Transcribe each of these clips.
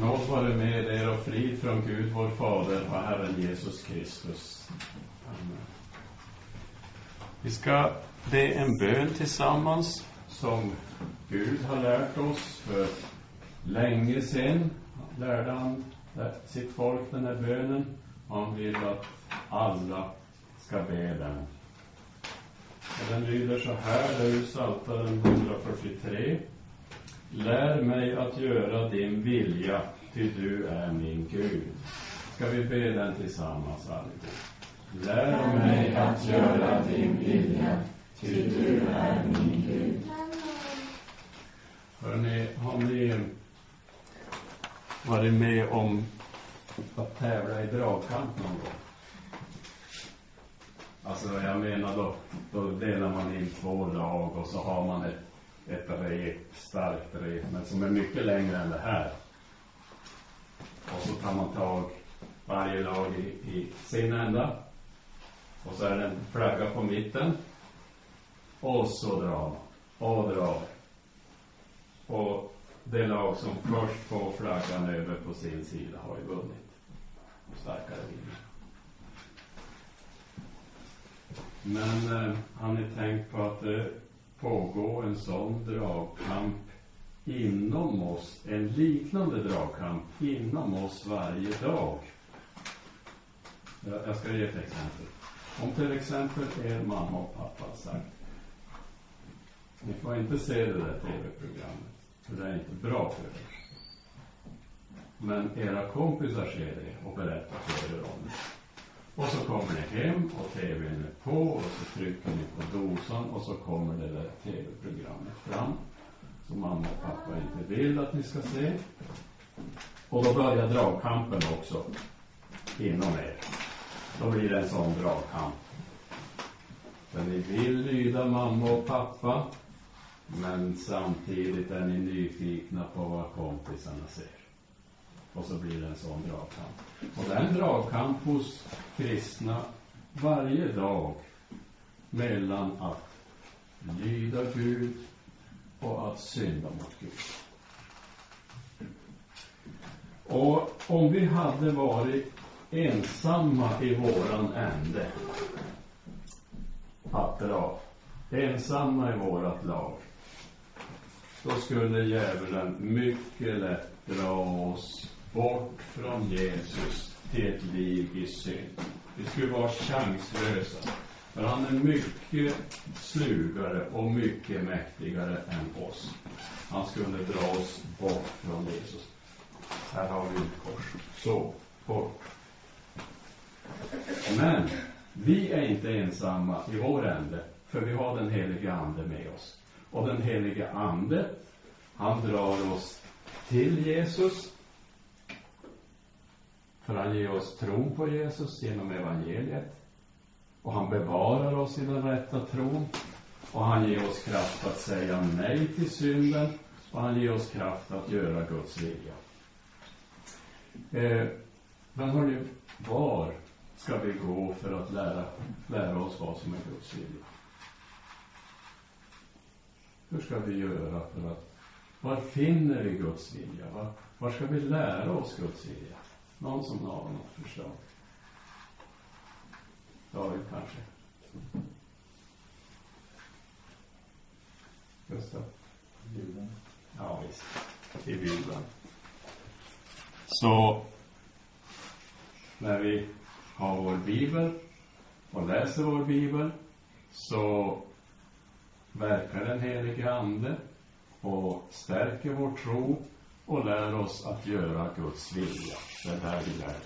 Nåd vare med er och frid från Gud vår Fader och Herren Jesus Kristus. Amen. Vi ska be en bön tillsammans som Gud har lärt oss för länge sedan. Lärde han sitt folk den här bönen. Han vill att alla ska be den. Och den lyder så här, det är ur Psaltaren 143. Lär mig att göra din vilja, ty du är min Gud. Ska vi be den tillsammans allihop? Lär mig att göra din vilja, ty du är min Gud. Hörrni, har ni varit med om att tävla i dragkamp någon gång? Alltså, jag menar då, då delar man in två lag och så har man ett ett rep, starkt rep, men som är mycket längre än det här. Och så tar man tag varje lag i, i sin ända. Och så är det en flagga på mitten. Och så drar man. Och drar. Och det lag som först får flaggan över på sin sida har ju vunnit. Starkare vinner. Men eh, har ni tänkt på att eh, pågå en sån dragkamp inom oss, en liknande dragkamp inom oss varje dag. Jag ska ge ett exempel. Om till exempel er mamma och pappa har sagt ni får inte se det där tv-programmet, för det är inte bra för er. Men era kompisar ser det och berättar för er om det. Och så kommer ni hem och tvn är på och så trycker ni på dosan och så kommer det där tv-programmet fram som mamma och pappa inte vill att ni ska se. Och då börjar dragkampen också inom er. Då blir det en sån dragkamp. För ni vill lyda mamma och pappa men samtidigt är ni nyfikna på vad kompisarna ser. Och så blir det en sån dragkamp. Och den dragkamp hos kristna varje dag mellan att lyda Gud och att synda mot Gud. Och om vi hade varit ensamma i våran ände att dra, ensamma i vårat lag, då skulle djävulen mycket lätt dra oss bort från Jesus till ett liv i synd. Vi skulle vara chanslösa. För han är mycket slugare och mycket mäktigare än oss. Han skulle dra oss bort från Jesus. Här har vi ett kors. Så, bort. Men vi är inte ensamma i vår ände, för vi har den helige Ande med oss. Och den helige Ande, han drar oss till Jesus för han ger oss tron på Jesus genom evangeliet. Och han bevarar oss i den rätta tron. Och han ger oss kraft att säga nej till synden. Och han ger oss kraft att göra Guds vilja. Eh, men hörni, var ska vi gå för att lära, lära oss vad som är Guds vilja? Hur ska vi göra för att, var finner vi Guds vilja? Var, var ska vi lära oss Guds vilja? Någon som har något förslag? David kanske? Gustav? Bibeln. Ja, visst. I Bibeln. Så när vi har vår bibel och läser vår bibel så verkar den helige Ande och stärker vår tro och lär oss att göra Guds vilja. Det är där vi lär.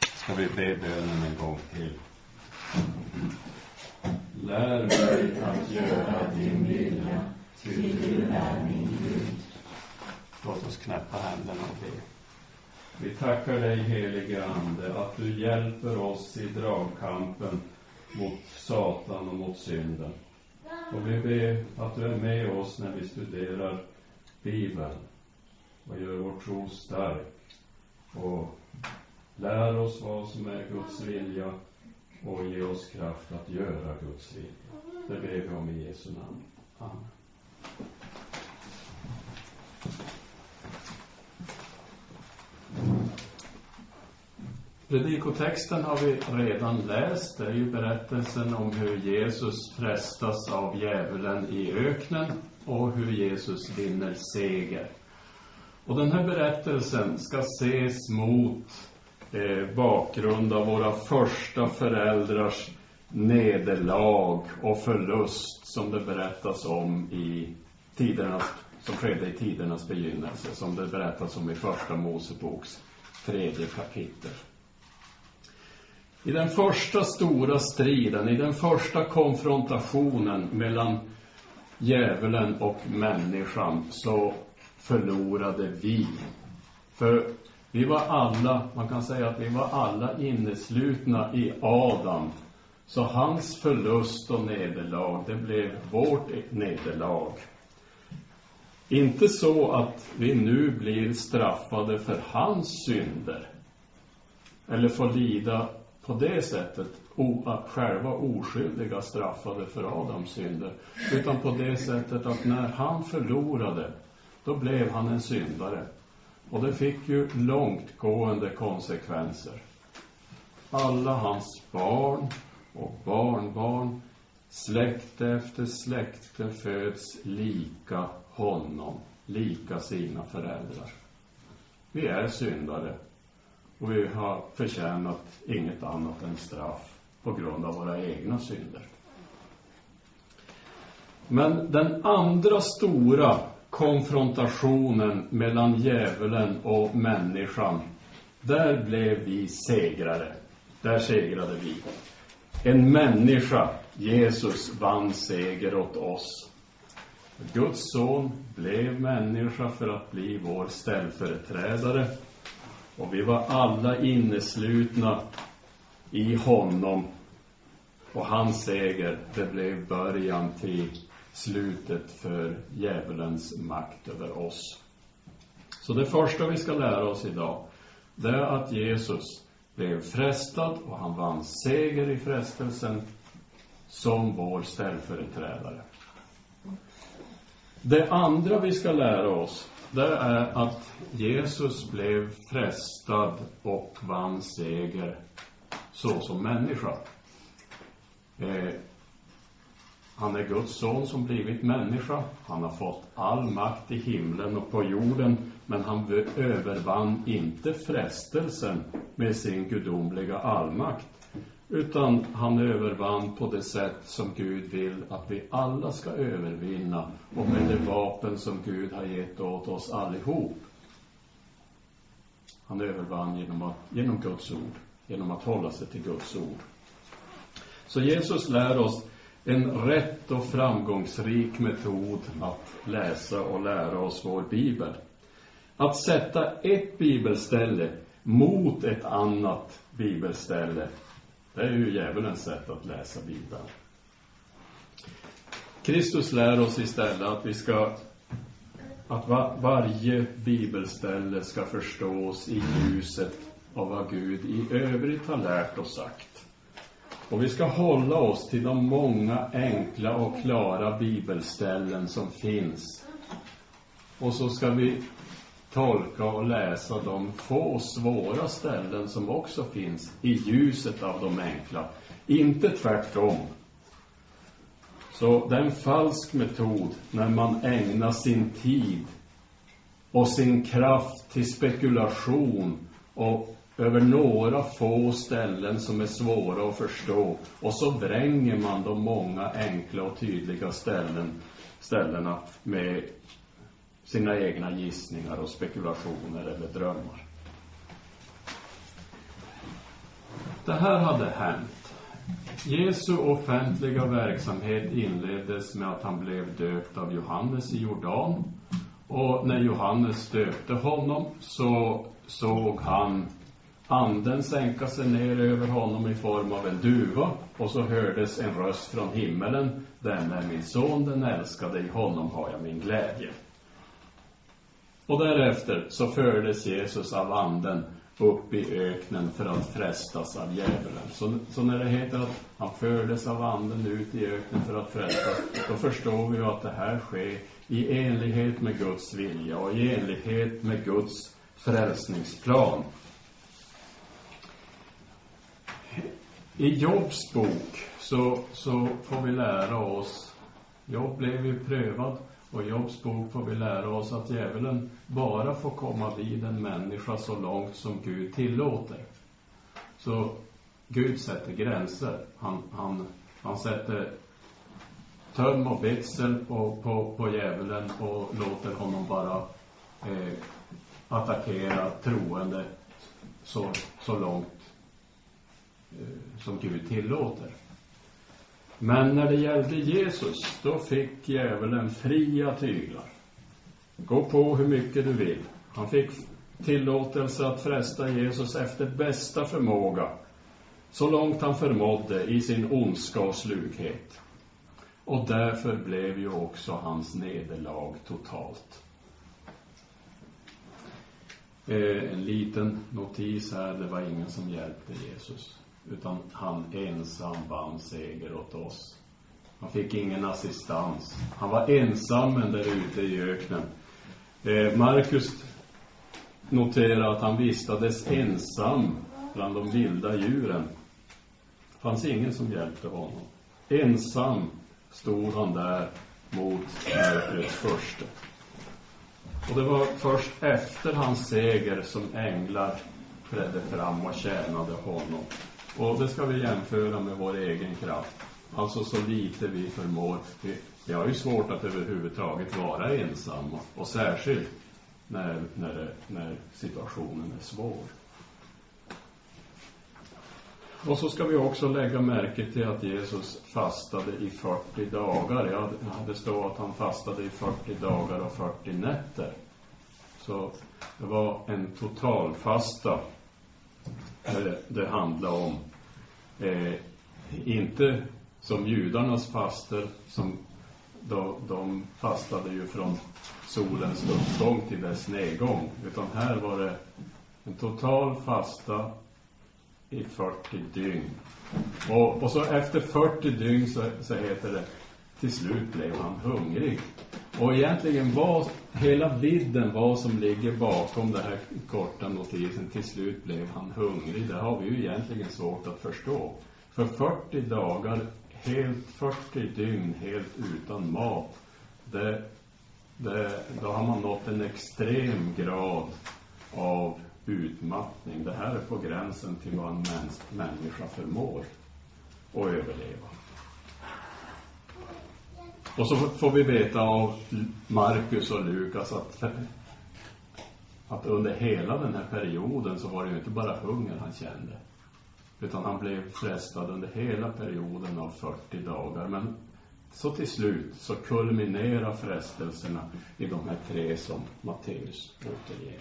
Ska vi be bönen en gång till? Lär mig att göra din vilja, ty du är min Gud. Låt oss knäppa händerna och be. Vi tackar dig, helige Ande, att du hjälper oss i dragkampen mot Satan och mot synden. Och vi ber att du är med oss när vi studerar Bibeln och gör vår tro stark och lär oss vad som är Guds vilja och ge oss kraft att göra Guds vilja. Det ber vi om i Jesu namn. Amen. Predikotexten har vi redan läst. Det är ju berättelsen om hur Jesus frestas av djävulen i öknen och hur Jesus vinner seger. Och den här berättelsen ska ses mot eh, bakgrund av våra första föräldrars nederlag och förlust som det berättas om i tidernas, som skedde i tidernas begynnelse, som det berättas om i Första Moseboks tredje kapitel. I den första stora striden, i den första konfrontationen mellan djävulen och människan, så förlorade vi. För vi var alla, man kan säga att vi var alla inneslutna i Adam. Så hans förlust och nederlag, det blev vårt nederlag. Inte så att vi nu blir straffade för hans synder. Eller får lida på det sättet o, själva oskyldiga straffade för Adams synder. Utan på det sättet att när han förlorade, då blev han en syndare. Och det fick ju långtgående konsekvenser. Alla hans barn och barnbarn, släkte efter släkte föds lika honom, lika sina föräldrar. Vi är syndare och vi har förtjänat inget annat än straff på grund av våra egna synder. Men den andra stora konfrontationen mellan djävulen och människan, där blev vi segrare. Där segrade vi. En människa, Jesus, vann seger åt oss. Guds son blev människa för att bli vår ställföreträdare. Och vi var alla inneslutna i honom. Och hans seger, det blev början till slutet för djävulens makt över oss. Så det första vi ska lära oss idag, det är att Jesus blev frestad och han vann seger i frestelsen som vår ställföreträdare. Det andra vi ska lära oss, det är att Jesus blev frestad och vann seger såsom människa. Eh, han är Guds son som blivit människa. Han har fått all makt i himlen och på jorden. Men han övervann inte frestelsen med sin gudomliga allmakt. Utan han övervann på det sätt som Gud vill att vi alla ska övervinna. Och med det vapen som Gud har gett åt oss allihop. Han övervann genom, att, genom Guds ord. Genom att hålla sig till Guds ord. Så Jesus lär oss en rätt och framgångsrik metod att läsa och lära oss vår bibel. Att sätta ett bibelställe mot ett annat bibelställe, det är ju djävulens sätt att läsa bibeln. Kristus lär oss istället att vi ska att varje bibelställe ska förstås i ljuset av vad Gud i övrigt har lärt och sagt. Och vi ska hålla oss till de många enkla och klara bibelställen som finns. Och så ska vi tolka och läsa de få svåra ställen som också finns i ljuset av de enkla. Inte tvärtom. Så det är en falsk metod när man ägnar sin tid och sin kraft till spekulation och över några få ställen som är svåra att förstå och så vränger man de många enkla och tydliga ställen, ställena med sina egna gissningar och spekulationer eller drömmar. Det här hade hänt. Jesu offentliga verksamhet inleddes med att han blev döpt av Johannes i Jordan. Och när Johannes döpte honom så såg han anden sänka sig ner över honom i form av en duva och så hördes en röst från himmelen. Den är min son, den älskade, i honom har jag min glädje. Och därefter så fördes Jesus av anden upp i öknen för att frestas av djävulen. Så, så när det heter att han fördes av anden ut i öknen för att frestas, då förstår vi ju att det här sker i enlighet med Guds vilja och i enlighet med Guds frälsningsplan. I Jobs bok så, så får vi lära oss, Jobb blev ju prövad och i Jobs bok får vi lära oss att djävulen bara får komma vid en människa så långt som Gud tillåter. Så Gud sätter gränser. Han, han, han sätter töm och betsel på, på, på djävulen och låter honom bara eh, attackera troende så, så långt eh, som Gud tillåter. Men när det gällde Jesus, då fick djävulen fria tyglar. Gå på hur mycket du vill. Han fick tillåtelse att fresta Jesus efter bästa förmåga, så långt han förmådde i sin ondska och slughet. Och därför blev ju också hans nederlag totalt. Eh, en liten notis här, det var ingen som hjälpte Jesus. Utan han ensam vann seger åt oss. Han fick ingen assistans. Han var ensam där ute i öknen. Eh, Markus noterar att han vistades ensam bland de vilda djuren. Det fanns ingen som hjälpte honom. Ensam stod han där mot mörkrets första. Och det var först efter hans seger som änglar trädde fram och tjänade honom. Och det ska vi jämföra med vår egen kraft. Alltså så lite vi förmår. Vi, har ju svårt att överhuvudtaget vara ensamma. Och särskilt när, när, när situationen är svår. Och så ska vi också lägga märke till att Jesus fastade i 40 dagar. Ja, det står att han fastade i 40 dagar och 40 nätter. Så det var en totalfasta det, det handlade om. Eh, inte som judarnas faster, som de, de fastade ju från solens uppgång till dess nedgång. Utan här var det en total fasta i 40 dygn. Och, och så efter 40 dygn så, så heter det till slut blev han hungrig. Och egentligen vad hela vidden vad som ligger bakom den här korta notisen till slut blev han hungrig. Det har vi ju egentligen svårt att förstå. För 40 dagar, helt 40 dygn helt utan mat, det, det, då har man nått en extrem grad av utmattning. Det här är på gränsen till vad en mäns, människa förmår att överleva. Och så får vi veta av Markus och Lukas att, att under hela den här perioden så var det ju inte bara hunger han kände. Utan han blev frestad under hela perioden av 40 dagar. Men så till slut så kulminerar frestelserna i de här tre som Matteus återger.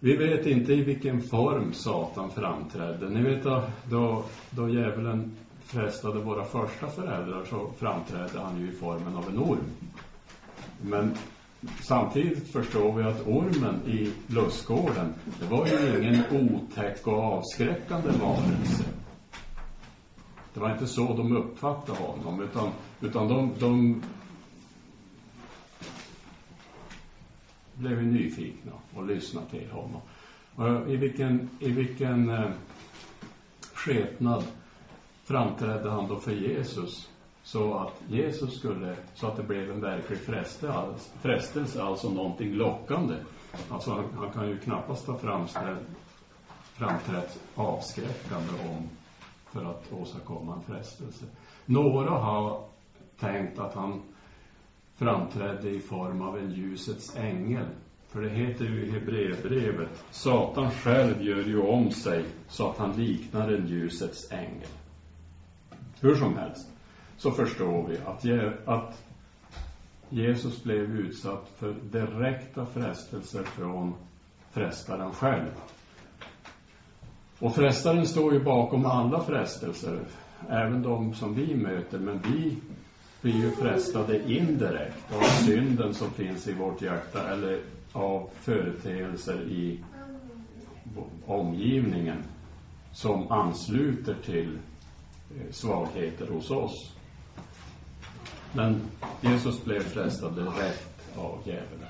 Vi vet inte i vilken form Satan framträdde. Ni vet då, då, då djävulen frestade våra första föräldrar så framträdde han ju i formen av en orm. Men samtidigt förstår vi att ormen i lustgården, det var ju ingen otäck och avskräckande varelse. Det var inte så de uppfattade honom, utan, utan de, de blev nyfikna och lyssnade till honom. Och I vilken, i vilken eh, skepnad framträdde han då för Jesus så att Jesus skulle, så att det blev en verklig frestelse, frestelse alltså någonting lockande. Alltså han, han kan ju knappast ha framställt, framträtt avskräckande om för att åstadkomma en frestelse. Några har tänkt att han framträdde i form av en ljusets ängel. För det heter ju i Hebreerbrevet, Satan själv gör ju om sig så att han liknar en ljusets ängel. Hur som helst så förstår vi att, att Jesus blev utsatt för direkta frestelser från frestaren själv. Och frestaren står ju bakom alla frestelser, även de som vi möter, men vi blir ju frestade indirekt av synden som finns i vårt hjärta eller av företeelser i omgivningen som ansluter till Eh, svagheter hos oss. Men Jesus blev frestad direkt av djävulen.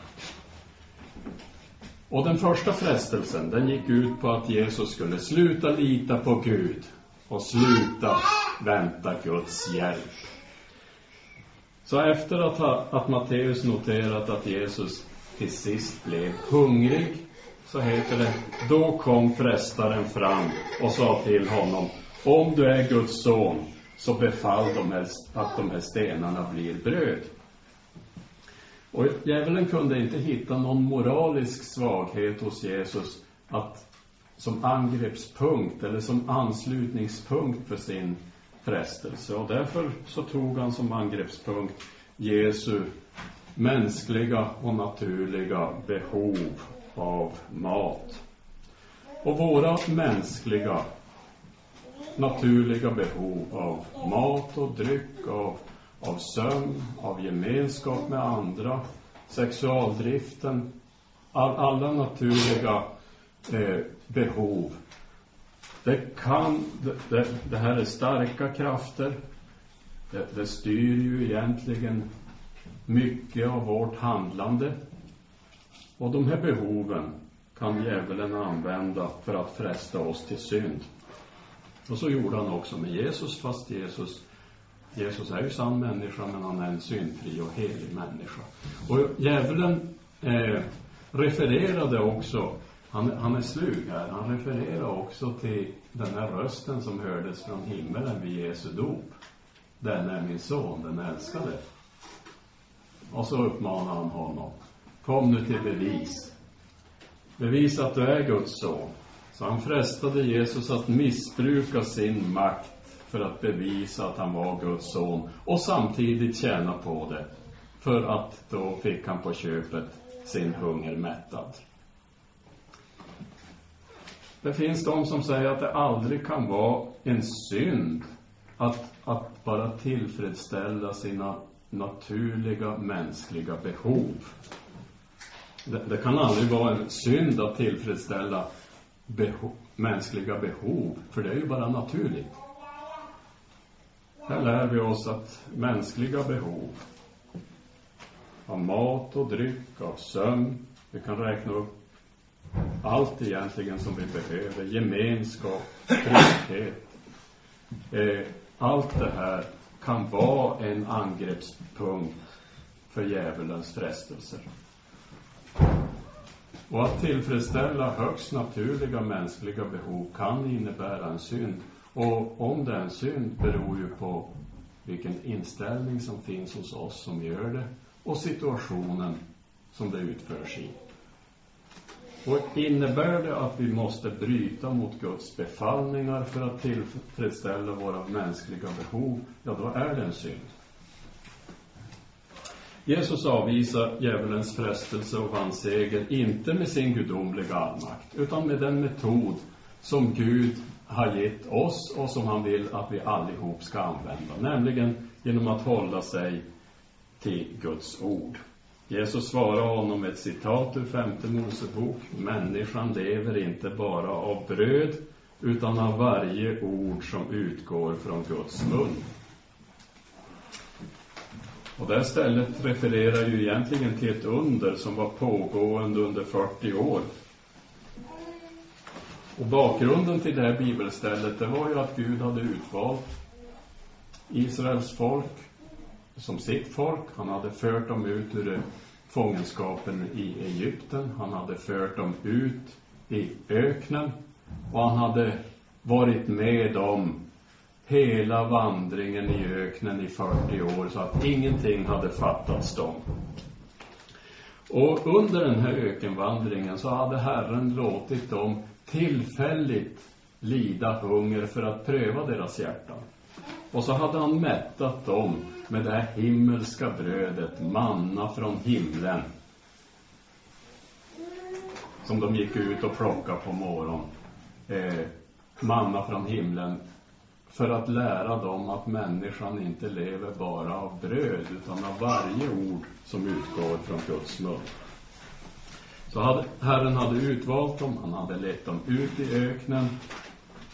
Och den första frestelsen, den gick ut på att Jesus skulle sluta lita på Gud och sluta vänta Guds hjälp. Så efter att, ha, att Matteus noterat att Jesus till sist blev hungrig, så heter det, då kom frestaren fram och sa till honom, om du är Guds son, så befall de här, att de här stenarna blir bröd. Och djävulen kunde inte hitta någon moralisk svaghet hos Jesus att som angreppspunkt eller som anslutningspunkt för sin frestelse. Och därför så tog han som angreppspunkt Jesu mänskliga och naturliga behov av mat. Och våra mänskliga naturliga behov av mat och dryck, av, av sömn, av gemenskap med andra, sexualdriften, all, alla naturliga eh, behov. Det kan, det, det, här är starka krafter. Det, det styr ju egentligen mycket av vårt handlande. Och de här behoven kan djävulen använda för att fresta oss till synd. Och så gjorde han också med Jesus, fast Jesus Jesus är ju sann människa, men han är en syndfri och helig människa. Och djävulen eh, refererade också, han, han är slug här, han refererar också till den här rösten som hördes från himmelen vid Jesu dop. Den är min son, den älskade. Och så uppmanar han honom. Kom nu till bevis. Bevisa att du är Guds son. Så han frestade Jesus att missbruka sin makt för att bevisa att han var Guds son och samtidigt tjäna på det. För att då fick han på köpet sin hunger mättad. Det finns de som säger att det aldrig kan vara en synd att, att bara tillfredsställa sina naturliga mänskliga behov. Det, det kan aldrig vara en synd att tillfredsställa beho mänskliga behov, för det är ju bara naturligt. Här lär vi oss att mänskliga behov av mat och dryck, av sömn, vi kan räkna upp allt egentligen som vi behöver, gemenskap, trygghet. Eh, allt det här kan vara en angreppspunkt för djävulens frestelser. Och att tillfredsställa högst naturliga mänskliga behov kan innebära en synd. Och om det är en synd beror ju på vilken inställning som finns hos oss som gör det och situationen som det utförs i. Och innebär det att vi måste bryta mot Guds befallningar för att tillfredsställa våra mänskliga behov, ja då är det en synd. Jesus avvisar djävulens frestelse och vann seger inte med sin gudomliga allmakt, utan med den metod som Gud har gett oss och som han vill att vi allihop ska använda, nämligen genom att hålla sig till Guds ord. Jesus svarar honom med ett citat ur femte Mosebok. Människan lever inte bara av bröd, utan av varje ord som utgår från Guds mun. Och det här stället refererar ju egentligen till ett under som var pågående under 40 år. Och bakgrunden till det här bibelstället, det var ju att Gud hade utvalt Israels folk som sitt folk. Han hade fört dem ut ur fångenskapen i Egypten. Han hade fört dem ut i öknen. Och han hade varit med dem hela vandringen i öknen i 40 år så att ingenting hade fattats dem. Och under den här ökenvandringen så hade Herren låtit dem tillfälligt lida hunger för att pröva deras hjärtan. Och så hade han mättat dem med det här himmelska brödet, manna från himlen. Som de gick ut och plockade på morgonen. Eh, manna från himlen för att lära dem att människan inte lever bara av bröd utan av varje ord som utgår från Guds mun. Så hade, Herren hade utvalt dem, han hade lett dem ut i öknen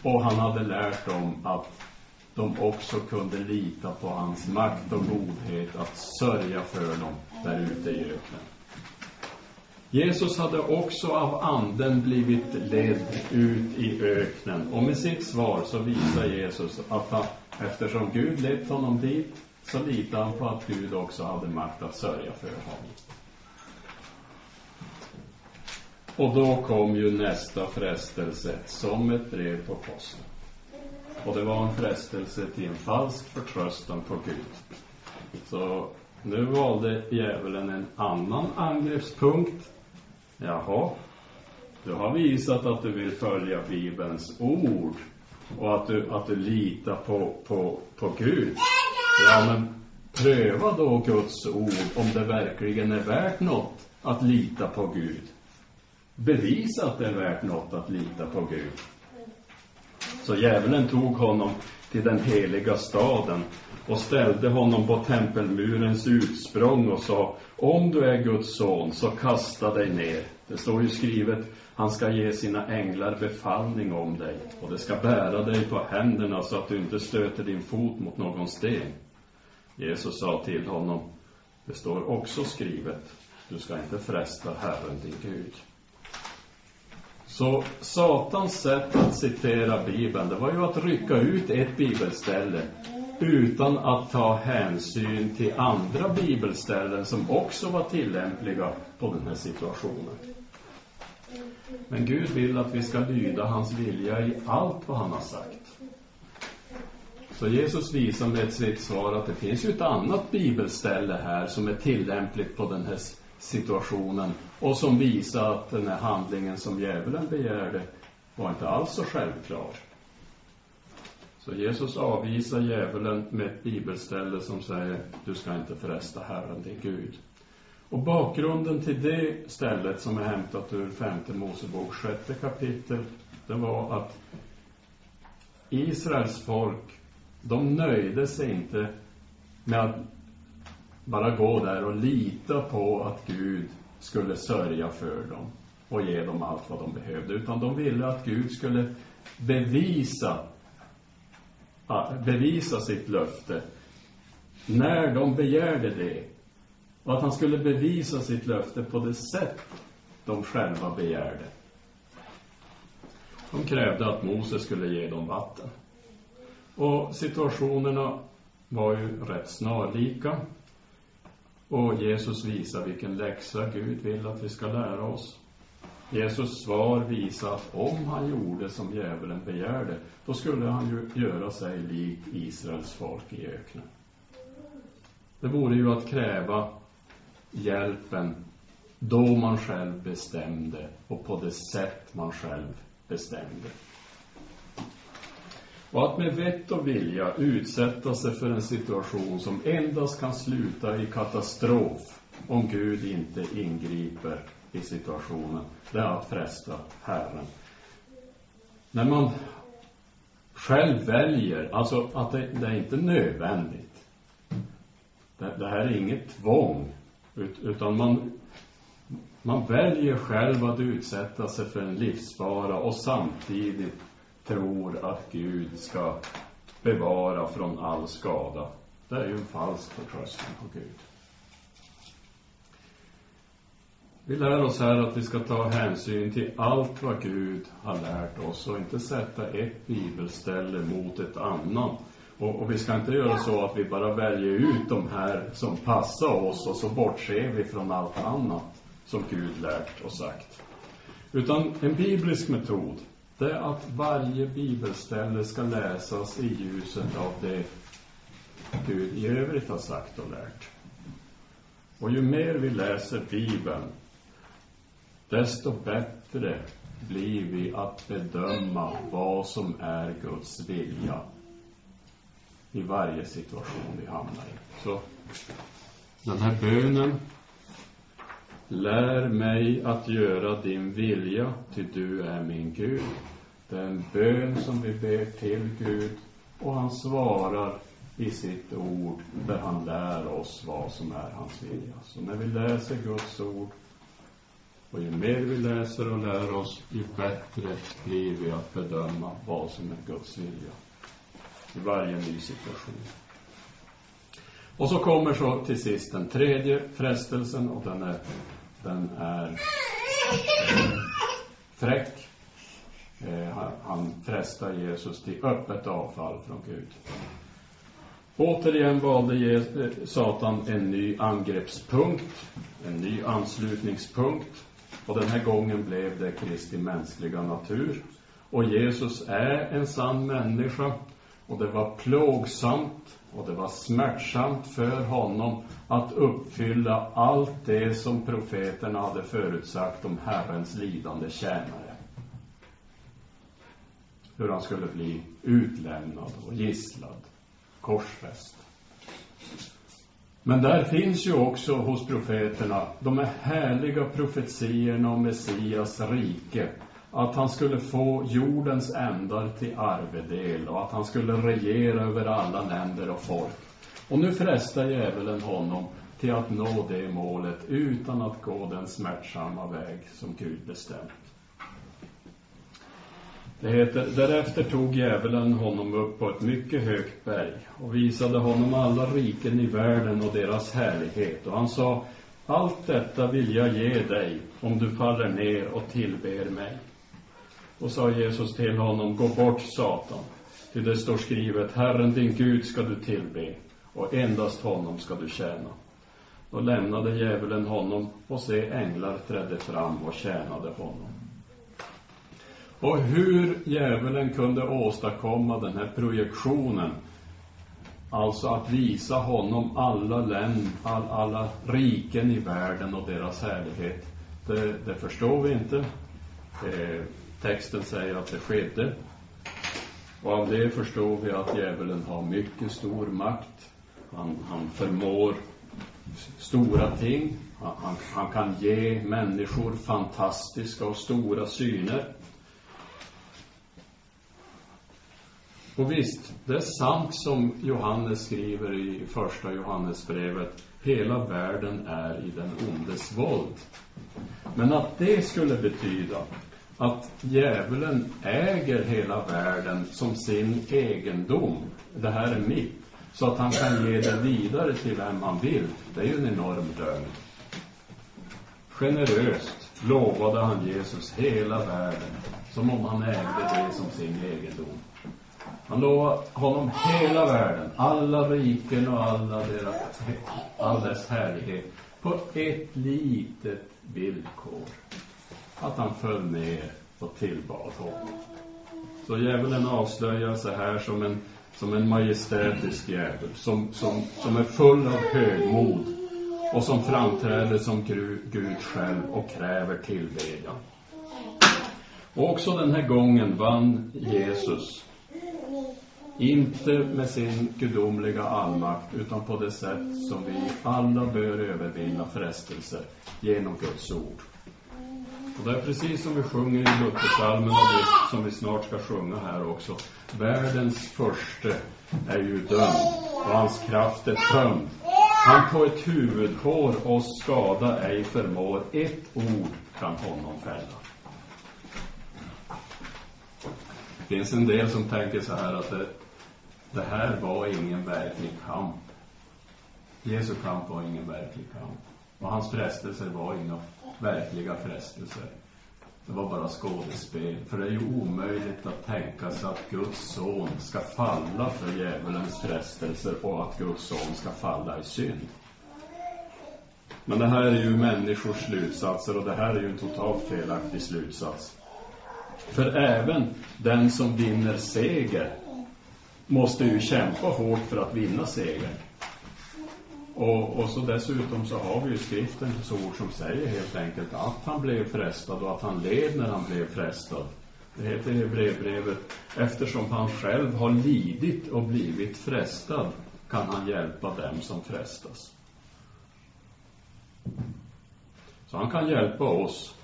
och han hade lärt dem att de också kunde lita på hans makt och godhet att sörja för dem där ute i öknen. Jesus hade också av anden blivit ledd ut i öknen och med sitt svar så visar Jesus att han, eftersom Gud lett honom dit så litade han på att Gud också hade makt att sörja för honom. Och då kom ju nästa frestelse som ett brev på posten. Och det var en frestelse till en falsk förtröstan på Gud. Så nu valde djävulen en annan angreppspunkt. Jaha, du har visat att du vill följa Bibelns ord och att du, att du litar på, på, på Gud. Ja, men pröva då Guds ord om det verkligen är värt något att lita på Gud. Bevisa att det är värt något att lita på Gud. Så djävulen tog honom till den heliga staden och ställde honom på tempelmurens utsprång och sa om du är Guds son så kasta dig ner. Det står ju skrivet han ska ge sina änglar befallning om dig och det ska bära dig på händerna så att du inte stöter din fot mot någon sten. Jesus sa till honom det står också skrivet du ska inte fresta Herren din Gud. Så Satans sätt att citera Bibeln, det var ju att rycka ut ett bibelställe utan att ta hänsyn till andra bibelställen som också var tillämpliga på den här situationen. Men Gud vill att vi ska lyda hans vilja i allt vad han har sagt. Så Jesus visar med sitt svar att det finns ju ett annat bibelställe här som är tillämpligt på den här situationen och som visar att den här handlingen som djävulen begärde var inte alls så självklar. Så Jesus avvisar djävulen med ett bibelställe som säger du ska inte förresta Herren din Gud. Och bakgrunden till det stället som är hämtat ur femte Mosebok sjätte kapitel det var att Israels folk de nöjde sig inte med att bara gå där och lita på att Gud skulle sörja för dem och ge dem allt vad de behövde, utan de ville att Gud skulle bevisa bevisa sitt löfte när de begärde det och att han skulle bevisa sitt löfte på det sätt de själva begärde. De krävde att Moses skulle ge dem vatten. Och situationerna var ju rätt snarlika. Och Jesus visar vilken läxa Gud vill att vi ska lära oss. Jesus svar visar att om han gjorde som djävulen begärde, då skulle han ju göra sig lik Israels folk i öknen. Det vore ju att kräva hjälpen då man själv bestämde och på det sätt man själv bestämde. Och att med vett och vilja utsätta sig för en situation som endast kan sluta i katastrof om Gud inte ingriper i situationen, det är att fresta Herren. När man själv väljer, alltså att det, det är inte nödvändigt. Det, det här är inget tvång, ut, utan man, man väljer själv att utsätta sig för en livsfara och samtidigt tror att Gud ska bevara från all skada. Det är ju en falsk förtröstan på Gud. Vi lär oss här att vi ska ta hänsyn till allt vad Gud har lärt oss och inte sätta ett bibelställe mot ett annat. Och, och, vi ska inte göra så att vi bara väljer ut de här som passar oss och så bortser vi från allt annat som Gud lärt och sagt. Utan en biblisk metod, det är att varje bibelställe ska läsas i ljuset av det Gud i övrigt har sagt och lärt. Och ju mer vi läser Bibeln, desto bättre blir vi att bedöma vad som är Guds vilja i varje situation vi hamnar i. Så den här bönen Lär mig att göra din vilja, ty du är min Gud. Det är en bön som vi ber till Gud och han svarar i sitt ord där han lär oss vad som är hans vilja. Så när vi läser Guds ord och ju mer vi läser och lär oss, ju bättre blir vi att bedöma vad som är Guds vilja i varje ny situation. Och så kommer så till sist den tredje frestelsen och den är den är fräck. Eh, han frestar Jesus till öppet avfall från Gud. Återigen valde eh, Satan en ny angreppspunkt, en ny anslutningspunkt. Och den här gången blev det Kristi mänskliga natur. Och Jesus är en sann människa. Och det var plågsamt och det var smärtsamt för honom att uppfylla allt det som profeterna hade förutsagt om Herrens lidande tjänare. Hur han skulle bli utlämnad och gisslad, korsfäst. Men där finns ju också hos profeterna de här härliga profetiorna om Messias rike. Att han skulle få jordens ändar till arvedel och att han skulle regera över alla länder och folk. Och nu frestar djävulen honom till att nå det målet utan att gå den smärtsamma väg som Gud bestämt. Det heter, därefter tog djävulen honom upp på ett mycket högt berg och visade honom alla riken i världen och deras härlighet. Och han sa, allt detta vill jag ge dig om du faller ner och tillber mig. Och sa Jesus till honom, gå bort Satan, till det står skrivet, Herren din Gud ska du tillbe och endast honom ska du tjäna. Då lämnade djävulen honom och se änglar trädde fram och tjänade honom. Och hur djävulen kunde åstadkomma den här projektionen, alltså att visa honom alla länder, all, alla riken i världen och deras härlighet, det, det förstår vi inte. Eh, texten säger att det skedde. Och av det förstår vi att djävulen har mycket stor makt. Han, han förmår stora ting. Han, han, han kan ge människor fantastiska och stora syner. Och visst, det är sant som Johannes skriver i första Johannesbrevet. Hela världen är i den ondes våld. Men att det skulle betyda att djävulen äger hela världen som sin egendom. Det här är mitt. Så att han kan ge det vidare till vem han vill. Det är ju en enorm lögn. Generöst lovade han Jesus hela världen. Som om han ägde det som sin egendom. Han lovade honom hela världen, alla riken och alla deras, all dess härlighet på ett litet villkor. Att han föll ner och tillbad honom. Så djävulen avslöjar sig här som en, som en majestätisk djävul, som, som, som är full av högmod och som framträder som Gud själv och kräver tillbedjan. Och också den här gången vann Jesus inte med sin gudomliga allmakt, utan på det sätt som vi alla bör övervinna frestelser genom Guds ord. Och det är precis som vi sjunger i Lutherpsalmen, och det som vi snart ska sjunga här också. Världens första är ju dömd och hans kraft är tömd. Han på ett huvudhår oss skada ej förmår. Ett ord kan honom fälla. Det finns en del som tänker så här att det, det här var ingen verklig kamp. Jesu kamp var ingen verklig kamp. Och hans frestelser var inga verkliga frestelser. Det var bara skådespel. För det är ju omöjligt att tänka sig att Guds son ska falla för djävulens frestelser och att Guds son ska falla i synd. Men det här är ju människors slutsatser och det här är ju en totalt felaktig slutsats. För även den som vinner seger måste ju kämpa hårt för att vinna segern. Och, och så dessutom så har vi ju skriftens ord som säger helt enkelt att han blev frestad och att han led när han blev frestad. Det heter i brevbrevet, eftersom han själv har lidit och blivit frestad kan han hjälpa dem som frestas. Så han kan hjälpa oss.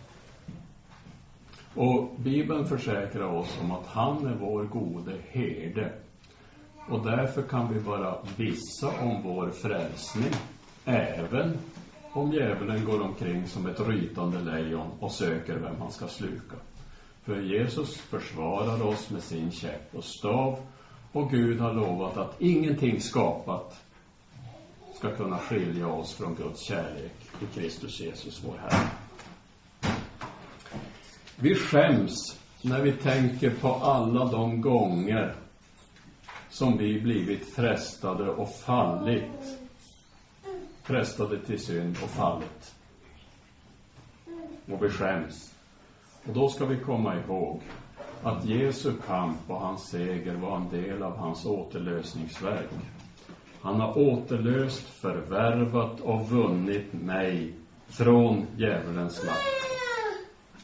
Och Bibeln försäkrar oss om att han är vår gode herde och därför kan vi vara vissa om vår frälsning, även om djävulen går omkring som ett rytande lejon och söker vem han ska sluka. För Jesus försvarar oss med sin käpp och stav och Gud har lovat att ingenting skapat ska kunna skilja oss från Guds kärlek i Kristus Jesus, vår Herre. Vi skäms när vi tänker på alla de gånger som vi blivit frestade och fallit. Frestade till synd och fallit. Och vi skäms. Och då ska vi komma ihåg att Jesu kamp och hans seger var en del av hans återlösningsverk. Han har återlöst, förvärvat och vunnit mig från djävulens makt.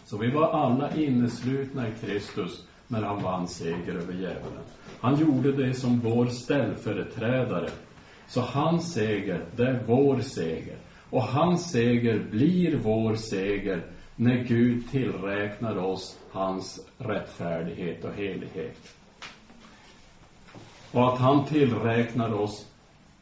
Så vi var alla inneslutna i Kristus när han vann seger över djävulen. Han gjorde det som vår ställföreträdare. Så hans seger, det är vår seger. Och hans seger blir vår seger när Gud tillräknar oss hans rättfärdighet och helighet. Och att han tillräknar oss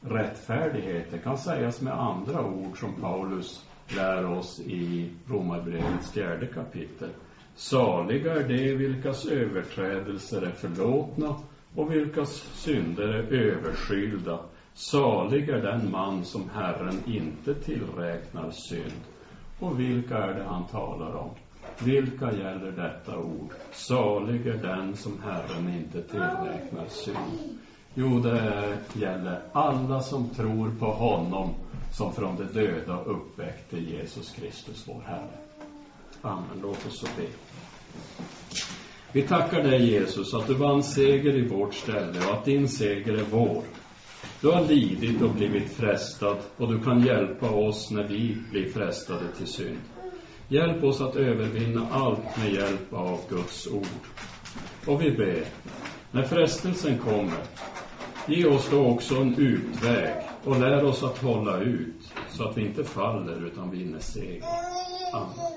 rättfärdighet, det kan sägas med andra ord som Paulus lär oss i Romarbrevets fjärde kapitel. Saliga är de vilkas överträdelser är förlåtna och vilkas synder är överskylda. Salig är den man som Herren inte tillräknar synd. Och vilka är det han talar om? Vilka gäller detta ord? Salig är den som Herren inte tillräknar synd. Jo, det gäller alla som tror på honom som från de döda uppväckte Jesus Kristus, vår Herre. Amen. Låt oss så be. Vi tackar dig, Jesus, att du vann seger i vårt ställe och att din seger är vår. Du har lidit och blivit frestad och du kan hjälpa oss när vi blir frestade till synd. Hjälp oss att övervinna allt med hjälp av Guds ord. Och vi ber, när frestelsen kommer, ge oss då också en utväg och lär oss att hålla ut så att vi inte faller utan vinner seger. Amen.